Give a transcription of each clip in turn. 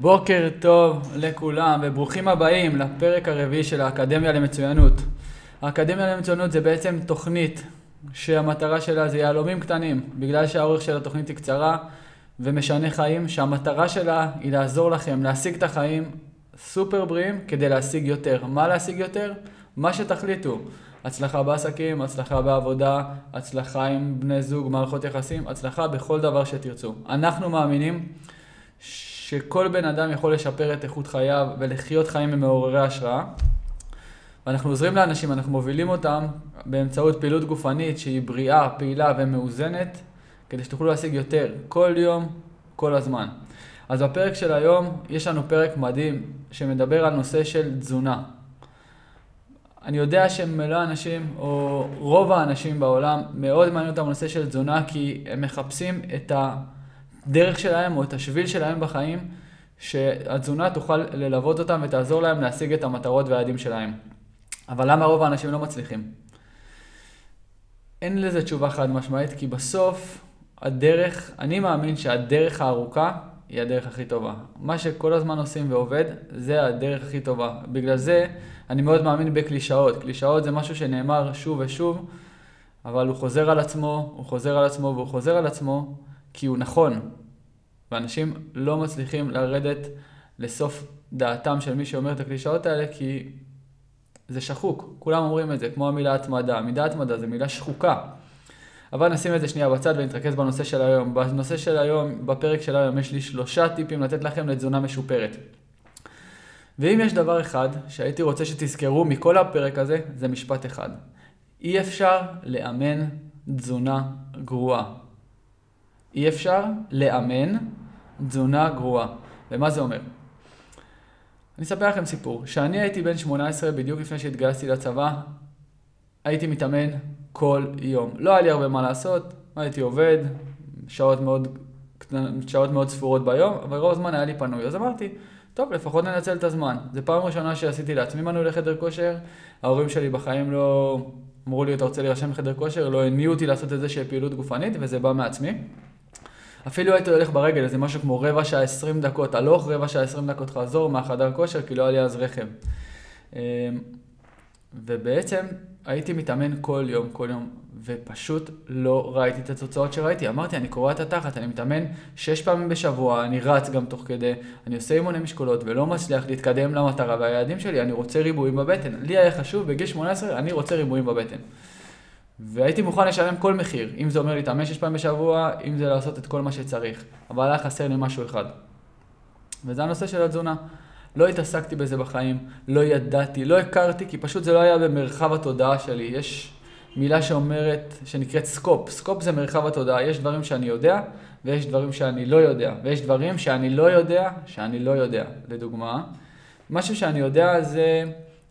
בוקר טוב לכולם וברוכים הבאים לפרק הרביעי של האקדמיה למצוינות. האקדמיה למצוינות זה בעצם תוכנית שהמטרה שלה זה יהלומים קטנים, בגלל שהאורך של התוכנית היא קצרה ומשנה חיים, שהמטרה שלה היא לעזור לכם להשיג את החיים סופר בריאים כדי להשיג יותר. מה להשיג יותר? מה שתחליטו. הצלחה בעסקים, הצלחה בעבודה, הצלחה עם בני זוג, מערכות יחסים, הצלחה בכל דבר שתרצו. אנחנו מאמינים שכל בן אדם יכול לשפר את איכות חייו ולחיות חיים מעוררי השראה. ואנחנו עוזרים לאנשים, אנחנו מובילים אותם באמצעות פעילות גופנית שהיא בריאה, פעילה ומאוזנת, כדי שתוכלו להשיג יותר, כל יום, כל הזמן. אז בפרק של היום יש לנו פרק מדהים שמדבר על נושא של תזונה. אני יודע שמלוא האנשים, או רוב האנשים בעולם, מאוד מעניין אותם הנושא של תזונה, כי הם מחפשים את הדרך שלהם או את השביל שלהם בחיים, שהתזונה תוכל ללוות אותם ותעזור להם להשיג את המטרות והיעדים שלהם. אבל למה רוב האנשים לא מצליחים? אין לזה תשובה חד משמעית, כי בסוף הדרך, אני מאמין שהדרך הארוכה היא הדרך הכי טובה. מה שכל הזמן עושים ועובד, זה הדרך הכי טובה. בגלל זה אני מאוד מאמין בקלישאות. קלישאות זה משהו שנאמר שוב ושוב, אבל הוא חוזר על עצמו, הוא חוזר על עצמו והוא חוזר על עצמו כי הוא נכון. ואנשים לא מצליחים לרדת לסוף דעתם של מי שאומר את הקלישאות האלה, כי זה שחוק. כולם אומרים את זה, כמו המילה התמדה. מידה התמדה זה מילה שחוקה. אבל נשים את זה שנייה בצד ונתרכז בנושא של היום. בנושא של היום, בפרק של היום, יש לי שלושה טיפים לתת לכם לתזונה משופרת. ואם יש דבר אחד שהייתי רוצה שתזכרו מכל הפרק הזה, זה משפט אחד. אי אפשר לאמן תזונה גרועה. אי אפשר לאמן תזונה גרועה. ומה זה אומר? אני אספר לכם סיפור. כשאני הייתי בן 18, בדיוק לפני שהתגייסתי לצבא, הייתי מתאמן כל יום. לא היה לי הרבה מה לעשות, הייתי עובד, שעות מאוד, שעות מאוד ספורות ביום, אבל רוב הזמן היה לי פנוי. אז אמרתי, טוב, לפחות ננצל את הזמן. זו פעם ראשונה שעשיתי לעצמי מנוי לחדר כושר, ההורים שלי בחיים לא אמרו לי, אתה רוצה להירשם לחדר כושר, לא הניעו אותי לעשות שיהיה פעילות גופנית, וזה בא מעצמי. אפילו הייתי הולך ברגל, איזה משהו כמו רבע שעה עשרים דקות הלוך, רבע שעה עשרים דקות חזור מהחדר כושר, כי לא היה לי אז רכב. אמ, ובעצם הייתי מתאמן כל יום, כל יום, ופשוט לא ראיתי את התוצאות שראיתי. אמרתי, אני קורע את התחת, אני מתאמן שש פעמים בשבוע, אני רץ גם תוך כדי, אני עושה אימוני משקולות ולא מצליח להתקדם למטרה והיעדים שלי, אני רוצה ריבועים בבטן. לי היה חשוב, בגיל 18, אני רוצה ריבועים בבטן. והייתי מוכן לשלם כל מחיר, אם זה אומר להתאמן שש פעמים בשבוע, אם זה לעשות את כל מה שצריך. אבל היה חסר לי משהו אחד. וזה הנושא של התזונה. לא התעסקתי בזה בחיים, לא ידעתי, לא הכרתי, כי פשוט זה לא היה במרחב התודעה שלי. יש מילה שאומרת, שנקראת scope. scope זה מרחב התודעה. יש דברים שאני יודע, ויש דברים שאני לא יודע. ויש דברים שאני לא יודע, שאני לא יודע. לדוגמה, משהו שאני יודע זה,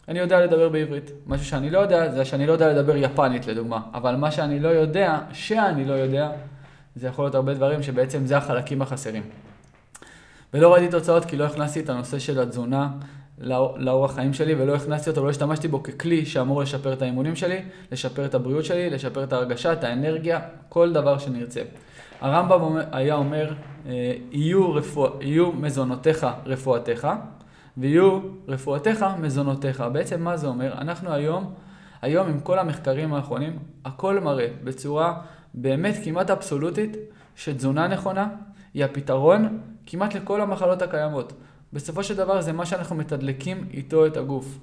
אני יודע לדבר בעברית. משהו שאני לא יודע, זה שאני לא יודע לדבר יפנית, לדוגמה. אבל מה שאני לא יודע, שאני לא יודע, זה יכול להיות הרבה דברים שבעצם זה החלקים החסרים. ולא ראיתי תוצאות כי לא הכנסתי את הנושא של התזונה לאורח חיים שלי ולא הכנסתי אותו, לא השתמשתי בו ככלי שאמור לשפר את האימונים שלי, לשפר את הבריאות שלי, לשפר את ההרגשה, את האנרגיה, כל דבר שנרצה. הרמב"ם היה אומר, אה, יהיו, רפוא, יהיו מזונותיך רפואתך ויהיו רפואתך מזונותיך. בעצם מה זה אומר? אנחנו היום, היום עם כל המחקרים האחרונים, הכל מראה בצורה באמת כמעט אבסולוטית שתזונה נכונה היא הפתרון כמעט לכל המחלות הקיימות. בסופו של דבר זה מה שאנחנו מתדלקים איתו את הגוף.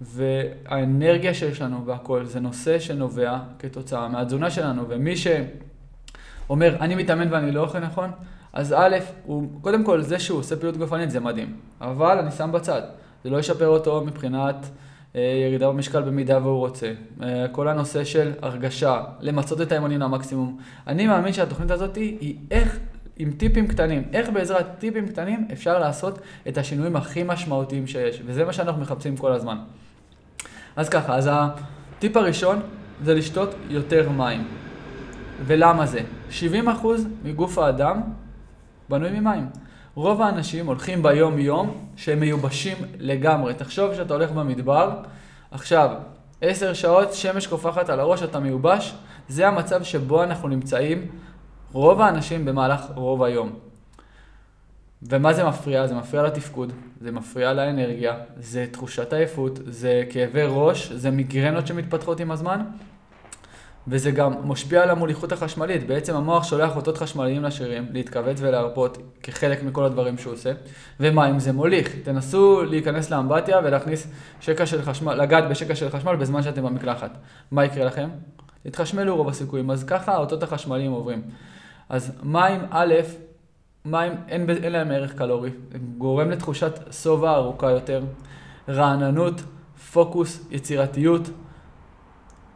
והאנרגיה שיש לנו והכל זה נושא שנובע כתוצאה מהתזונה שלנו. ומי שאומר, אני מתאמן ואני לא אוכל נכון, אז א', הוא, קודם כל זה שהוא עושה פעילות גופנית זה מדהים. אבל אני שם בצד. זה לא ישפר אותו מבחינת אה, ירידה במשקל במידה והוא רוצה. אה, כל הנושא של הרגשה, למצות את האימונים למקסימום. אני מאמין שהתוכנית הזאת היא איך עם טיפים קטנים. איך בעזרת טיפים קטנים אפשר לעשות את השינויים הכי משמעותיים שיש, וזה מה שאנחנו מחפשים כל הזמן. אז ככה, אז הטיפ הראשון זה לשתות יותר מים. ולמה זה? 70% מגוף האדם בנוי ממים. רוב האנשים הולכים ביום-יום שהם מיובשים לגמרי. תחשוב שאתה הולך במדבר, עכשיו, 10 שעות שמש קופחת על הראש, אתה מיובש, זה המצב שבו אנחנו נמצאים רוב האנשים במהלך רוב היום. ומה זה מפריע? זה מפריע לתפקוד, זה מפריע לאנרגיה, זה תחושת עייפות, זה כאבי ראש, זה מיגרנות שמתפתחות עם הזמן, וזה גם משפיע על המוליכות החשמלית. בעצם המוח שולח אותות חשמליים לשרירים להתכווץ ולהרפות כחלק מכל הדברים שהוא עושה. ומה אם זה מוליך? תנסו להיכנס לאמבטיה ולהכניס שקע של חשמל, לגעת בשקע של חשמל בזמן שאתם במקלחת. מה יקרה לכם? תתחשמלו רוב הסיכויים. אז ככה האותות החשמליים עוברים. אז מים, א', מים אין, אין להם ערך קלורי. גורם לתחושת שובע ארוכה יותר, רעננות, פוקוס, יצירתיות,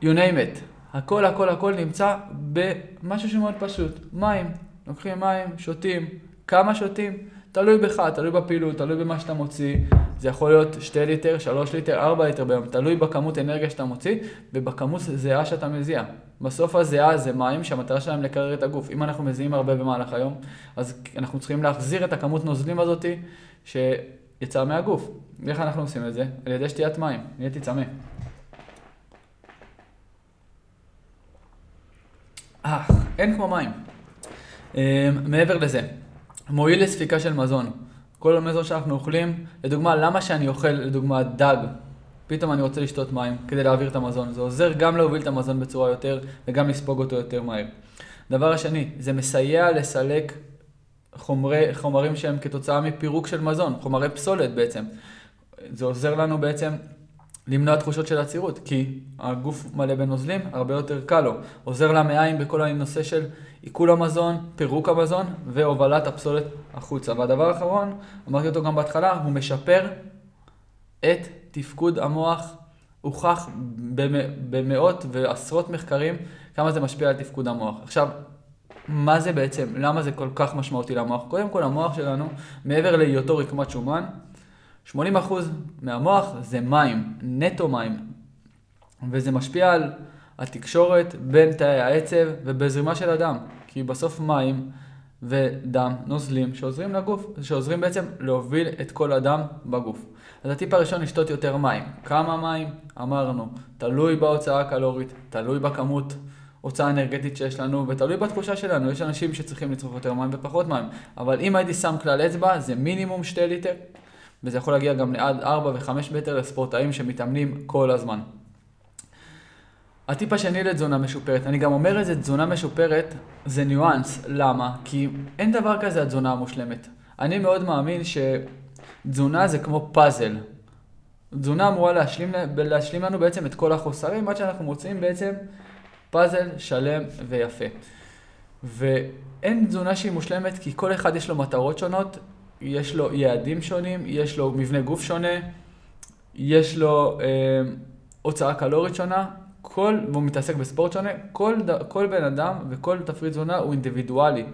you name it. הכל הכל הכל נמצא במשהו שמאוד פשוט, מים. לוקחים מים, שותים, כמה שותים, תלוי בך, תלוי בפעילות, תלוי במה שאתה מוציא. זה יכול להיות 2 ליטר, 3 ליטר, 4 ליטר ביום, תלוי בכמות אנרגיה שאתה מוציא ובכמות זהה שאתה מזיע. בסוף הזיעה זה מים שהמטרה שלהם לקרר את הגוף. אם אנחנו מזיעים הרבה במהלך היום, אז אנחנו צריכים להחזיר את הכמות נוזלים הזאתי שיצאה מהגוף. איך אנחנו עושים את זה? על ידי שתיית מים, נהייתי צמא. אה, אין כמו מים. אה, מעבר לזה, מועיל לספיקה של מזון. כל המזון שאנחנו אוכלים, לדוגמה, למה שאני אוכל, לדוגמה, דג? פתאום אני רוצה לשתות מים כדי להעביר את המזון. זה עוזר גם להוביל את המזון בצורה יותר וגם לספוג אותו יותר מהר. דבר השני, זה מסייע לסלק חומרי, חומרים שהם כתוצאה מפירוק של מזון, חומרי פסולת בעצם. זה עוזר לנו בעצם למנוע תחושות של עצירות, כי הגוף מלא בנוזלים, הרבה יותר קל לו. עוזר למעיים בכל הנושא של עיכול המזון, פירוק המזון והובלת הפסולת החוצה. והדבר האחרון, אמרתי אותו גם בהתחלה, הוא משפר את תפקוד המוח. הוכח במאות ועשרות מחקרים כמה זה משפיע על תפקוד המוח. עכשיו, מה זה בעצם, למה זה כל כך משמעותי למוח? קודם כל, המוח שלנו, מעבר להיותו רקמת שומן, 80% מהמוח זה מים, נטו מים. וזה משפיע על התקשורת בין תאי העצב ובזרימה של הדם. כי בסוף מים ודם נוזלים שעוזרים לגוף, שעוזרים בעצם להוביל את כל הדם בגוף. אז הטיפ הראשון, לשתות יותר מים. כמה מים? אמרנו, תלוי בהוצאה הקלורית, תלוי בכמות הוצאה אנרגטית שיש לנו, ותלוי בתחושה שלנו. יש אנשים שצריכים לצרוך יותר מים ופחות מים. אבל אם הייתי שם כלל אצבע, זה מינימום 2 ליטר וזה יכול להגיע גם לעד 4 ו-5 מטר לספורטאים שמתאמנים כל הזמן. הטיפ השני לתזונה משופרת, אני גם אומר את זה, תזונה משופרת זה ניואנס, למה? כי אין דבר כזה התזונה המושלמת. אני מאוד מאמין שתזונה זה כמו פאזל. תזונה אמורה להשלים, להשלים לנו בעצם את כל החוסרים עד שאנחנו מוצאים בעצם פאזל שלם ויפה. ואין תזונה שהיא מושלמת כי כל אחד יש לו מטרות שונות יש לו יעדים שונים, יש לו מבנה גוף שונה, יש לו אה, הוצאה קלורית שונה, כל, והוא מתעסק בספורט שונה, כל, כל בן אדם וכל תפריט תזונה הוא אינדיבידואלי.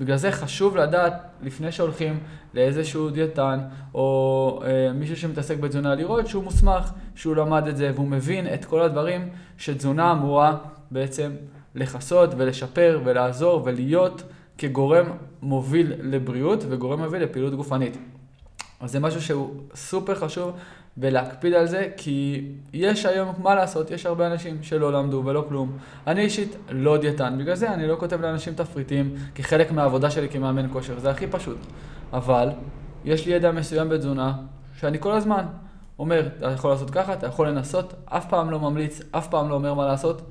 בגלל זה חשוב לדעת, לפני שהולכים לאיזשהו דיאטן, או אה, מישהו שמתעסק בתזונה, לראות שהוא מוסמך, שהוא למד את זה, והוא מבין את כל הדברים שתזונה אמורה בעצם לכסות ולשפר ולעזור ולהיות כגורם מוביל לבריאות וגורם מוביל לפעילות גופנית. אז זה משהו שהוא סופר חשוב ולהקפיד על זה, כי יש היום, מה לעשות, יש הרבה אנשים שלא למדו ולא כלום. אני אישית לא דיאטן, בגלל זה אני לא כותב לאנשים תפריטים כחלק מהעבודה שלי כמאמן כושר, זה הכי פשוט. אבל יש לי ידע מסוים בתזונה, שאני כל הזמן אומר, אתה יכול לעשות ככה, אתה יכול לנסות, אף פעם לא ממליץ, אף פעם לא אומר מה לעשות,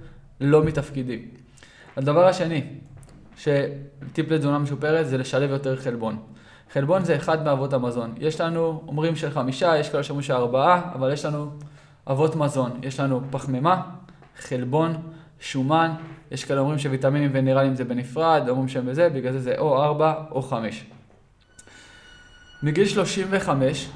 לא מתפקידי. הדבר השני, שטיפ לתזונה משופרת זה לשלב יותר חלבון. חלבון זה אחד מאבות המזון. יש לנו, אומרים של חמישה, יש כאלה שאומרים של ארבעה, אבל יש לנו אבות מזון. יש לנו פחמימה, חלבון, שומן, יש כאלה אומרים שוויטמינים ונרלים זה בנפרד, אומרים שהם בזה, בגלל זה זה או ארבע או חמש. מגיל 35,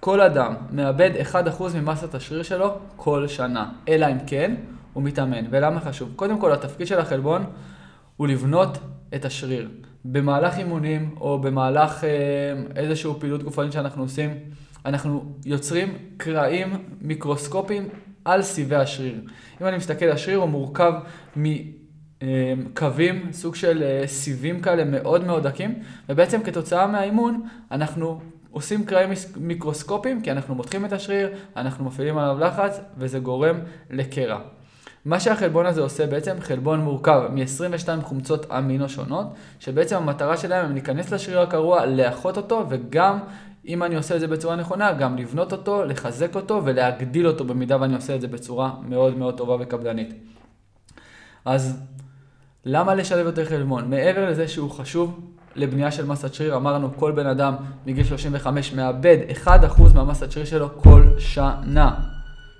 כל אדם מאבד 1% ממסת השריר שלו כל שנה, אלא אם כן הוא מתאמן. ולמה חשוב? קודם כל, התפקיד של החלבון הוא לבנות את השריר. במהלך אימונים או במהלך אה, איזושהי פעילות גופנית שאנחנו עושים, אנחנו יוצרים קרעים מיקרוסקופיים על סיבי השריר. אם אני מסתכל, השריר הוא מורכב מקווים, סוג של אה, סיבים כאלה מאוד מאוד דקים, ובעצם כתוצאה מהאימון אנחנו עושים קרעים מיקרוסקופיים, כי אנחנו מותחים את השריר, אנחנו מפעילים עליו לחץ, וזה גורם לקרע. מה שהחלבון הזה עושה בעצם, חלבון מורכב מ-22 חומצות אמינו שונות, שבעצם המטרה שלהם הם להיכנס לשריר הקרוע, לאחות אותו, וגם, אם אני עושה את זה בצורה נכונה, גם לבנות אותו, לחזק אותו ולהגדיל אותו במידה ואני עושה את זה בצורה מאוד מאוד טובה וקפדנית. אז למה לשלב יותר חלבון? מעבר לזה שהוא חשוב לבנייה של מסת שריר, אמרנו כל בן אדם מגיל 35 מאבד 1% מהמסת שריר שלו כל שנה,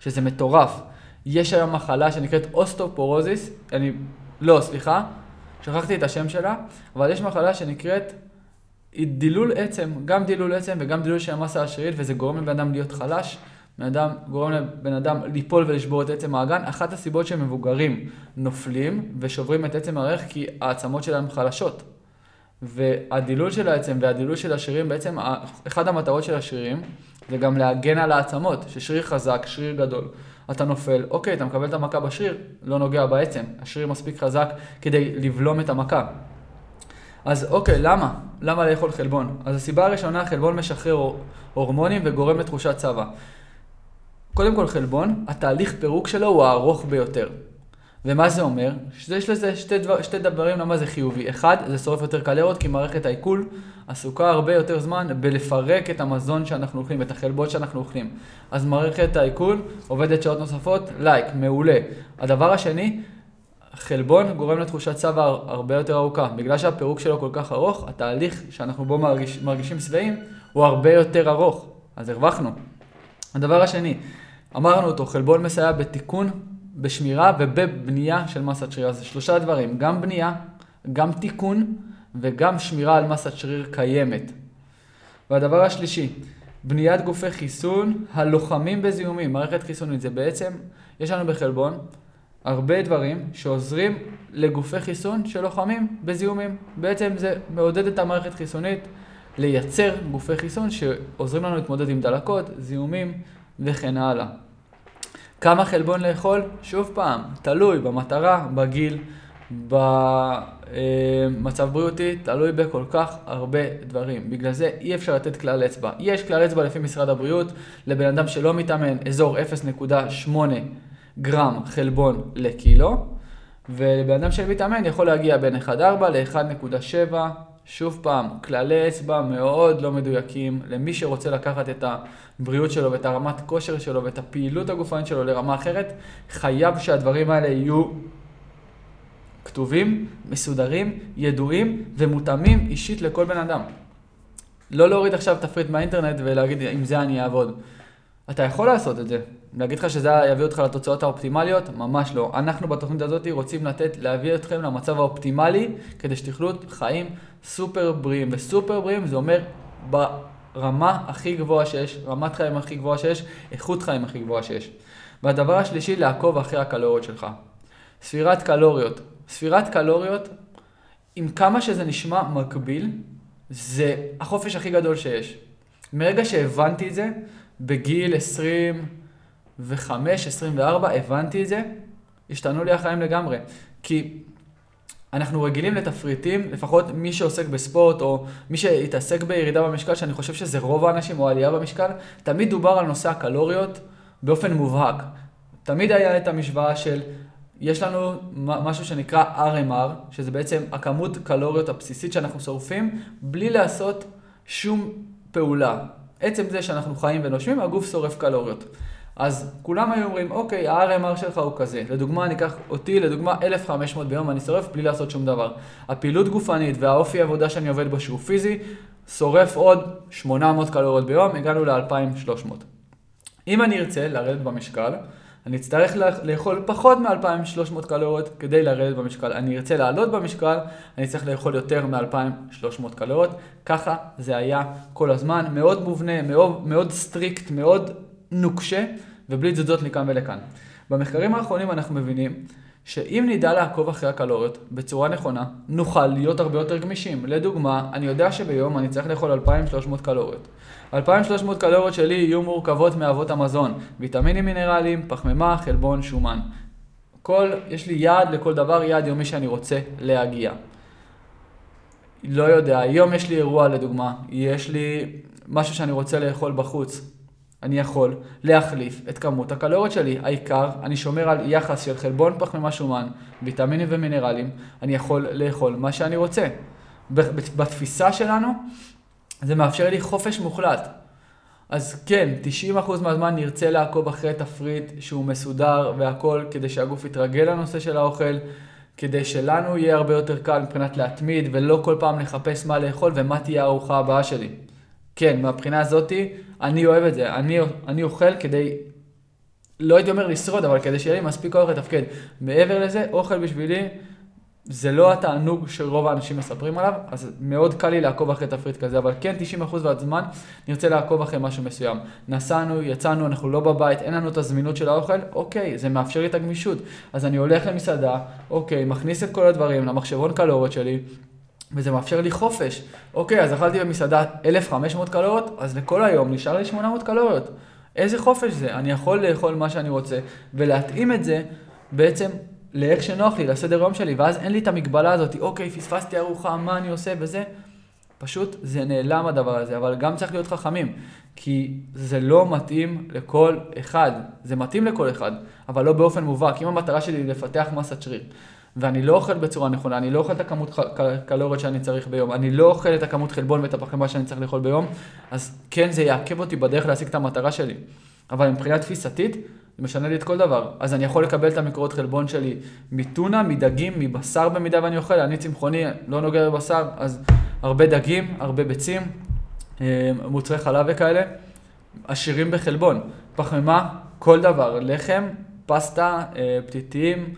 שזה מטורף. יש היום מחלה שנקראת אוסטופורוזיס, אני, לא, סליחה, שכחתי את השם שלה, אבל יש מחלה שנקראת דילול עצם, גם דילול עצם וגם דילול של המסה השרירית, וזה גורם לבן אדם להיות חלש. בן אדם, גורם לבן אדם ליפול ולשבור את עצם האגן. אחת הסיבות שמבוגרים נופלים ושוברים את עצם הרך כי העצמות שלהם חלשות. והדילול של העצם והדילול של השרירים, בעצם אחד המטרות של השרירים זה גם להגן על העצמות, ששריר חזק, שריר גדול. אתה נופל, אוקיי, אתה מקבל את המכה בשריר, לא נוגע בעצם. השריר מספיק חזק כדי לבלום את המכה. אז אוקיי, למה? למה לאכול חלבון? אז הסיבה הראשונה, חלבון משחרר הורמונים וגורם לתחושת צבא. קודם כל חלבון, התהליך פירוק שלו הוא הארוך ביותר. ומה זה אומר? שיש לזה שתי, דבר, שתי דברים למה זה חיובי. אחד, זה שורף יותר קלריות, כי מערכת העיכול עסוקה הרבה יותר זמן בלפרק את המזון שאנחנו אוכלים, את החלבות שאנחנו אוכלים. אז מערכת העיכול עובדת שעות נוספות, לייק, מעולה. הדבר השני, חלבון גורם לתחושת צבע הרבה יותר ארוכה. בגלל שהפירוק שלו כל כך ארוך, התהליך שאנחנו בו מרגיש, מרגישים שבעים הוא הרבה יותר ארוך. אז הרווחנו. הדבר השני, אמרנו אותו, חלבון מסייע בתיקון, בשמירה ובבנייה של מסת שריר. אז שלושה דברים, גם בנייה, גם תיקון וגם שמירה על מסת שריר קיימת. והדבר השלישי, בניית גופי חיסון הלוחמים בזיהומים, מערכת חיסונית. זה בעצם, יש לנו בחלבון הרבה דברים שעוזרים לגופי חיסון שלוחמים בזיהומים. בעצם זה מעודד את המערכת חיסונית לייצר גופי חיסון שעוזרים לנו להתמודד עם דלקות, זיהומים וכן הלאה. כמה חלבון לאכול? שוב פעם, תלוי במטרה, בגיל, במצב בריאותי, תלוי בכל כך הרבה דברים. בגלל זה אי אפשר לתת כלל אצבע. יש כלל אצבע לפי משרד הבריאות, לבן אדם שלא מתאמן, אזור 0.8 גרם חלבון לקילו, ולבן אדם שמתאמן יכול להגיע בין 1.4 ל-1.7 שוב פעם, כללי אצבע מאוד לא מדויקים למי שרוצה לקחת את הבריאות שלו ואת הרמת כושר שלו ואת הפעילות הגופנית שלו לרמה אחרת, חייב שהדברים האלה יהיו כתובים, מסודרים, ידועים ומותאמים אישית לכל בן אדם. לא להוריד עכשיו תפריט מהאינטרנט ולהגיד עם זה אני אעבוד. אתה יכול לעשות את זה. להגיד לך שזה יביא אותך לתוצאות האופטימליות? ממש לא. אנחנו בתוכנית הזאת רוצים לתת, להביא אתכם למצב האופטימלי כדי שתוכלו חיים סופר בריאים. וסופר בריאים זה אומר ברמה הכי גבוהה שיש, רמת חיים הכי גבוהה שיש, איכות חיים הכי גבוהה שיש. והדבר השלישי, לעקוב אחרי הקלוריות שלך. ספירת קלוריות. ספירת קלוריות, עם כמה שזה נשמע מקביל, זה החופש הכי גדול שיש. מרגע שהבנתי את זה, בגיל 25, 24, הבנתי את זה, השתנו לי החיים לגמרי. כי אנחנו רגילים לתפריטים, לפחות מי שעוסק בספורט או מי שהתעסק בירידה במשקל, שאני חושב שזה רוב האנשים, או עלייה במשקל, תמיד דובר על נושא הקלוריות באופן מובהק. תמיד היה את המשוואה של, יש לנו משהו שנקרא RMR, שזה בעצם הכמות קלוריות הבסיסית שאנחנו שורפים, בלי לעשות שום פעולה. עצם זה שאנחנו חיים ונושמים, הגוף שורף קלוריות. אז כולם היו אומרים, אוקיי, ה-RMR שלך הוא כזה. לדוגמה, אני אקח אותי, לדוגמה, 1,500 ביום אני שורף בלי לעשות שום דבר. הפעילות גופנית והאופי העבודה שאני עובד בו שהוא פיזי, שורף עוד 800 קלוריות ביום, הגענו ל-2,300. אם אני ארצה לרדת במשקל, אני אצטרך לאכול פחות מ-2,300 קלוריות כדי לרדת במשקל. אני ארצה לעלות במשקל, אני צריך לאכול יותר מ-2,300 קלוריות. ככה זה היה כל הזמן, מאוד מובנה, מאוד, מאוד strict, מאוד נוקשה, ובלי תזוזות לכאן ולכאן. במחקרים האחרונים אנחנו מבינים שאם נדע לעקוב אחרי הקלוריות בצורה נכונה, נוכל להיות הרבה יותר גמישים. לדוגמה, אני יודע שביום אני צריך לאכול 2,300 קלוריות. 2,300 קלוריות שלי יהיו מורכבות מאבות המזון, ויטמינים מינרלים, פחמימה, חלבון, שומן. כל, יש לי יעד לכל דבר, יעד יומי שאני רוצה להגיע. לא יודע, היום יש לי אירוע לדוגמה, יש לי משהו שאני רוצה לאכול בחוץ. אני יכול להחליף את כמות הקלוריות שלי. העיקר, אני שומר על יחס של חלבון פחמימה שומן, ויטמינים ומינרלים, אני יכול לאכול מה שאני רוצה. בתפיסה שלנו, זה מאפשר לי חופש מוחלט. אז כן, 90% מהזמן נרצה לעקוב אחרי תפריט שהוא מסודר והכל, כדי שהגוף יתרגל לנושא של האוכל, כדי שלנו יהיה הרבה יותר קל מבחינת להתמיד, ולא כל פעם לחפש מה לאכול ומה תהיה הארוחה הבאה שלי. כן, מהבחינה הזאתי, אני אוהב את זה. אני, אני אוכל כדי, לא הייתי אומר לשרוד, אבל כדי שיהיה לי מספיק אוכל לתפקד. מעבר לזה, אוכל בשבילי זה לא התענוג שרוב האנשים מספרים עליו, אז מאוד קל לי לעקוב אחרי תפריט כזה, אבל כן 90% מהזמן נרצה לעקוב אחרי משהו מסוים. נסענו, יצאנו, אנחנו לא בבית, אין לנו את הזמינות של האוכל, אוקיי, זה מאפשר לי את הגמישות. אז אני הולך למסעדה, אוקיי, מכניס את כל הדברים למחשבון קלוריות שלי, וזה מאפשר לי חופש. אוקיי, אז אכלתי במסעדה 1,500 קלוריות, אז לכל היום נשאר לי 800 קלוריות. איזה חופש זה? אני יכול לאכול מה שאני רוצה, ולהתאים את זה בעצם לאיך שנוח לי, לסדר יום שלי, ואז אין לי את המגבלה הזאת, אוקיי, פספסתי ארוחה, מה אני עושה וזה. פשוט זה נעלם הדבר הזה, אבל גם צריך להיות חכמים, כי זה לא מתאים לכל אחד, זה מתאים לכל אחד, אבל לא באופן מובהק. אם המטרה שלי היא לפתח מסת שריר, ואני לא אוכל בצורה נכונה, אני לא אוכל את הכמות קלוריות שאני צריך ביום, אני לא אוכל את הכמות חלבון ואת הפחמימה שאני צריך לאכול ביום, אז כן, זה יעכב אותי בדרך להשיג את המטרה שלי. אבל מבחינה תפיסתית, זה משנה לי את כל דבר. אז אני יכול לקבל את המקורות חלבון שלי מטונה, מדגים, מבשר במידה ואני אוכל. אני צמחוני, לא נוגע בבשר, אז הרבה דגים, הרבה ביצים, אה, מוצרי חלב וכאלה. עשירים בחלבון. פחמימה, כל דבר. לחם, פסטה, אה, פתיתים,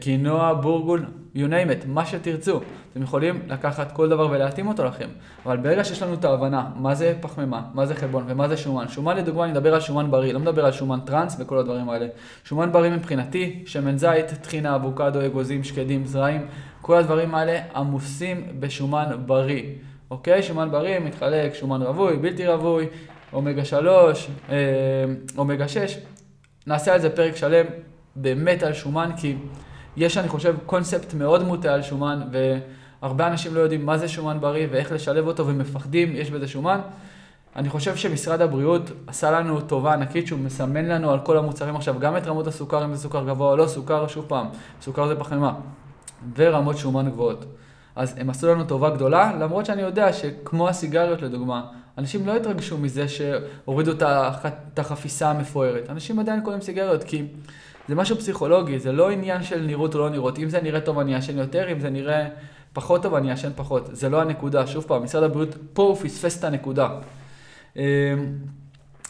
קינוע, בורגול, you name it, מה שתרצו. אתם יכולים לקחת כל דבר ולהתאים אותו לכם. אבל ברגע שיש לנו את ההבנה מה זה פחמימה, מה זה חלבון ומה זה שומן, שומן לדוגמה אני מדבר על שומן בריא, לא מדבר על שומן טראנס וכל הדברים האלה. שומן בריא מבחינתי, שמן זית, טחינה, אבוקדו, אגוזים, שקדים, זרעים, כל הדברים האלה עמוסים בשומן בריא. אוקיי? שומן בריא מתחלק, שומן רווי, בלתי רווי, אומגה 3, אה, אומגה 6. נעשה על זה פרק שלם באמת על שומן, כי יש, אני חושב, קונספט מאוד מוטה על שומן, והרבה אנשים לא יודעים מה זה שומן בריא ואיך לשלב אותו ומפחדים, יש בזה שומן. אני חושב שמשרד הבריאות עשה לנו טובה ענקית שהוא מסמן לנו על כל המוצרים עכשיו, גם את רמות הסוכר, אם זה סוכר גבוה או לא, סוכר, שוב פעם, סוכר זה פחמימה, ורמות שומן גבוהות. אז הם עשו לנו טובה גדולה, למרות שאני יודע שכמו הסיגריות לדוגמה, אנשים לא התרגשו מזה שהורידו את החפיסה המפוארת. אנשים עדיין קונים סיגריות כי זה משהו פסיכולוגי, זה לא עניין של נראות או לא נראות. אם זה נראה טוב אני אעשן יותר, אם זה נראה פחות טוב אני אעשן פחות. זה לא הנקודה. שוב פעם, משרד הבריאות פה הוא פספס את הנקודה. אמ,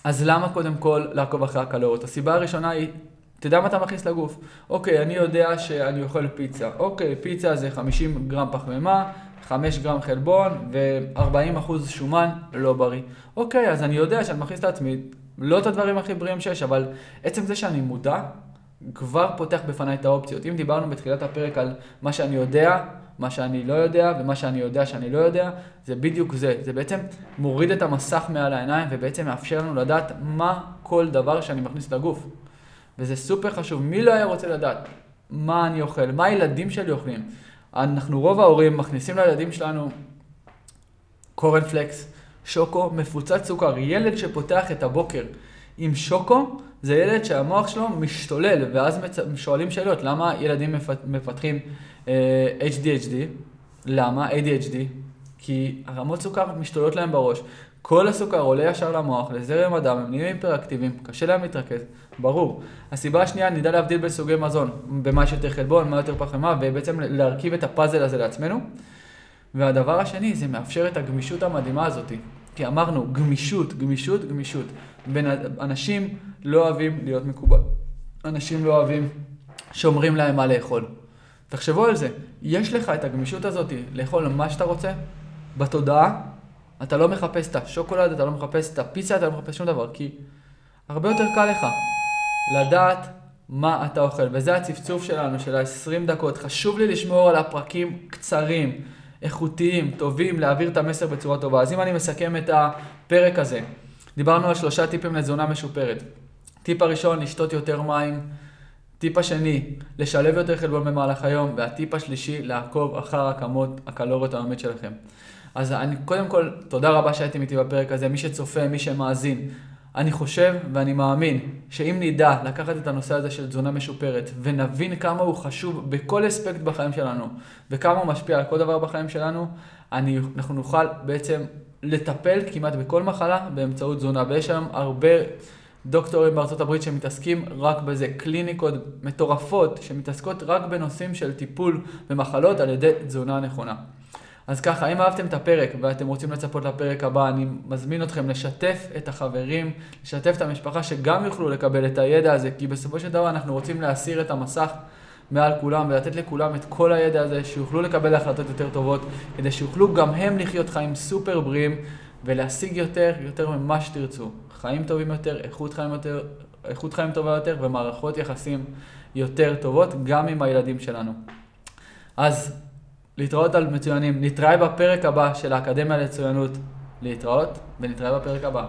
אז למה קודם כל לעקוב אחרי הקלוריות? הסיבה הראשונה היא, אתה יודע מה אתה מכניס לגוף? אוקיי, אני יודע שאני אוכל פיצה. אוקיי, פיצה זה 50 גרם פחמימה, 5 גרם חלבון ו-40 אחוז שומן לא בריא. אוקיי, אז אני יודע שאני מכניס את עצמי, לא את הדברים הכי בריאים שיש, אבל עצם זה שאני מודע כבר פותח בפניי את האופציות. אם דיברנו בתחילת הפרק על מה שאני יודע, מה שאני לא יודע, ומה שאני יודע שאני לא יודע, זה בדיוק זה. זה בעצם מוריד את המסך מעל העיניים, ובעצם מאפשר לנו לדעת מה כל דבר שאני מכניס לגוף. וזה סופר חשוב. מי לא היה רוצה לדעת מה אני אוכל, מה הילדים שלי אוכלים? אנחנו, רוב ההורים, מכניסים לילדים שלנו קורנפלקס, שוקו, מפוצץ סוכר. ילד שפותח את הבוקר עם שוקו, זה ילד שהמוח שלו משתולל, ואז. שואלים שאלות, למה ילדים מפתחים אה, HDHD? למה? ADHD? כי הרמות סוכר משתוללות להם בראש. כל הסוכר עולה ישר למוח, לזרם הדם, הם נהיים היפראקטיביים, קשה להם להתרכז, ברור. הסיבה השנייה, נדע להבדיל בין סוגי מזון, במה יש יותר חלבון, מה יותר פחמימה, ובעצם להרכיב את הפאזל הזה לעצמנו. והדבר השני, זה מאפשר את הגמישות המדהימה הזאת. כי אמרנו, גמישות, גמישות, גמישות. בין אנשים לא אוהבים להיות מקובל. אנשים לא אוהבים שאומרים להם מה לאכול. תחשבו על זה, יש לך את הגמישות הזאת לאכול מה שאתה רוצה, בתודעה, אתה לא מחפש את השוקולד, אתה לא מחפש את הפיצה, אתה לא מחפש שום דבר, כי הרבה יותר קל לך לדעת מה אתה אוכל. וזה הצפצוף שלנו, של ה-20 דקות. חשוב לי לשמור על הפרקים קצרים, איכותיים, טובים, להעביר את המסר בצורה טובה. אז אם אני מסכם את הפרק הזה, דיברנו על שלושה טיפים לתזונה משופרת. טיפ הראשון, לשתות יותר מים. טיפ השני, לשלב יותר חלבון במהלך היום. והטיפ השלישי, לעקוב אחר הכמות הקלוריות העולמית שלכם. אז אני, קודם כל, תודה רבה שהייתם איתי בפרק הזה. מי שצופה, מי שמאזין, אני חושב ואני מאמין שאם נדע לקחת את הנושא הזה של תזונה משופרת ונבין כמה הוא חשוב בכל אספקט בחיים שלנו וכמה הוא משפיע על כל דבר בחיים שלנו, אני, אנחנו נוכל בעצם לטפל כמעט בכל מחלה באמצעות תזונה. ויש היום הרבה דוקטורים בארצות הברית שמתעסקים רק בזה, קליניקות מטורפות שמתעסקות רק בנושאים של טיפול במחלות על ידי תזונה נכונה. אז ככה, אם אהבתם את הפרק ואתם רוצים לצפות לפרק הבא, אני מזמין אתכם לשתף את החברים, לשתף את המשפחה שגם יוכלו לקבל את הידע הזה, כי בסופו של דבר אנחנו רוצים להסיר את המסך מעל כולם ולתת לכולם את כל הידע הזה, שיוכלו לקבל החלטות יותר טובות, כדי שיוכלו גם הם לחיות חיים סופר בריאים ולהשיג יותר, יותר ממה שתרצו. חיים טובים יותר, איכות חיים, יותר, איכות חיים טובה יותר ומערכות יחסים יותר טובות, גם עם הילדים שלנו. אז להתראות על מצוינים. נתראה בפרק הבא של האקדמיה לצוינות. להתראות ונתראה בפרק הבא.